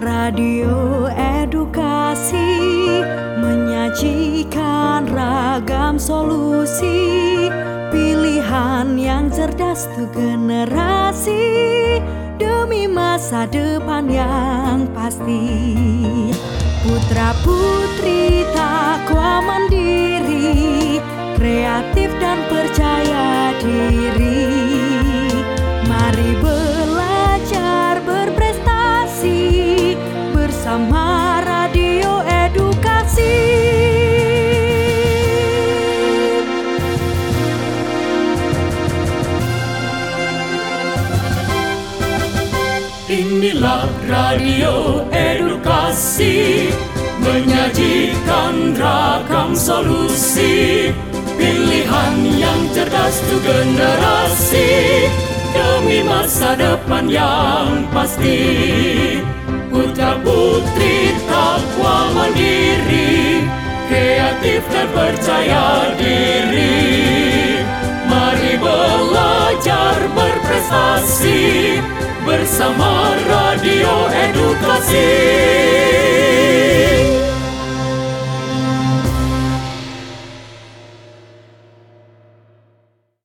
Radio edukasi menyajikan ragam solusi Pilihan yang cerdas tuh generasi Demi masa depan yang pasti. Putra putri takwa mandiri Kreatif dan percaya Bersama Radio Edukasi. Inilah radio edukasi Menyajikan ragam solusi. Pilihan yang cerdas untuk generasi Demi masa depan yang pasti Kreatif dan percaya diri Mari belajar berprestasi bersama Radio Edukasi.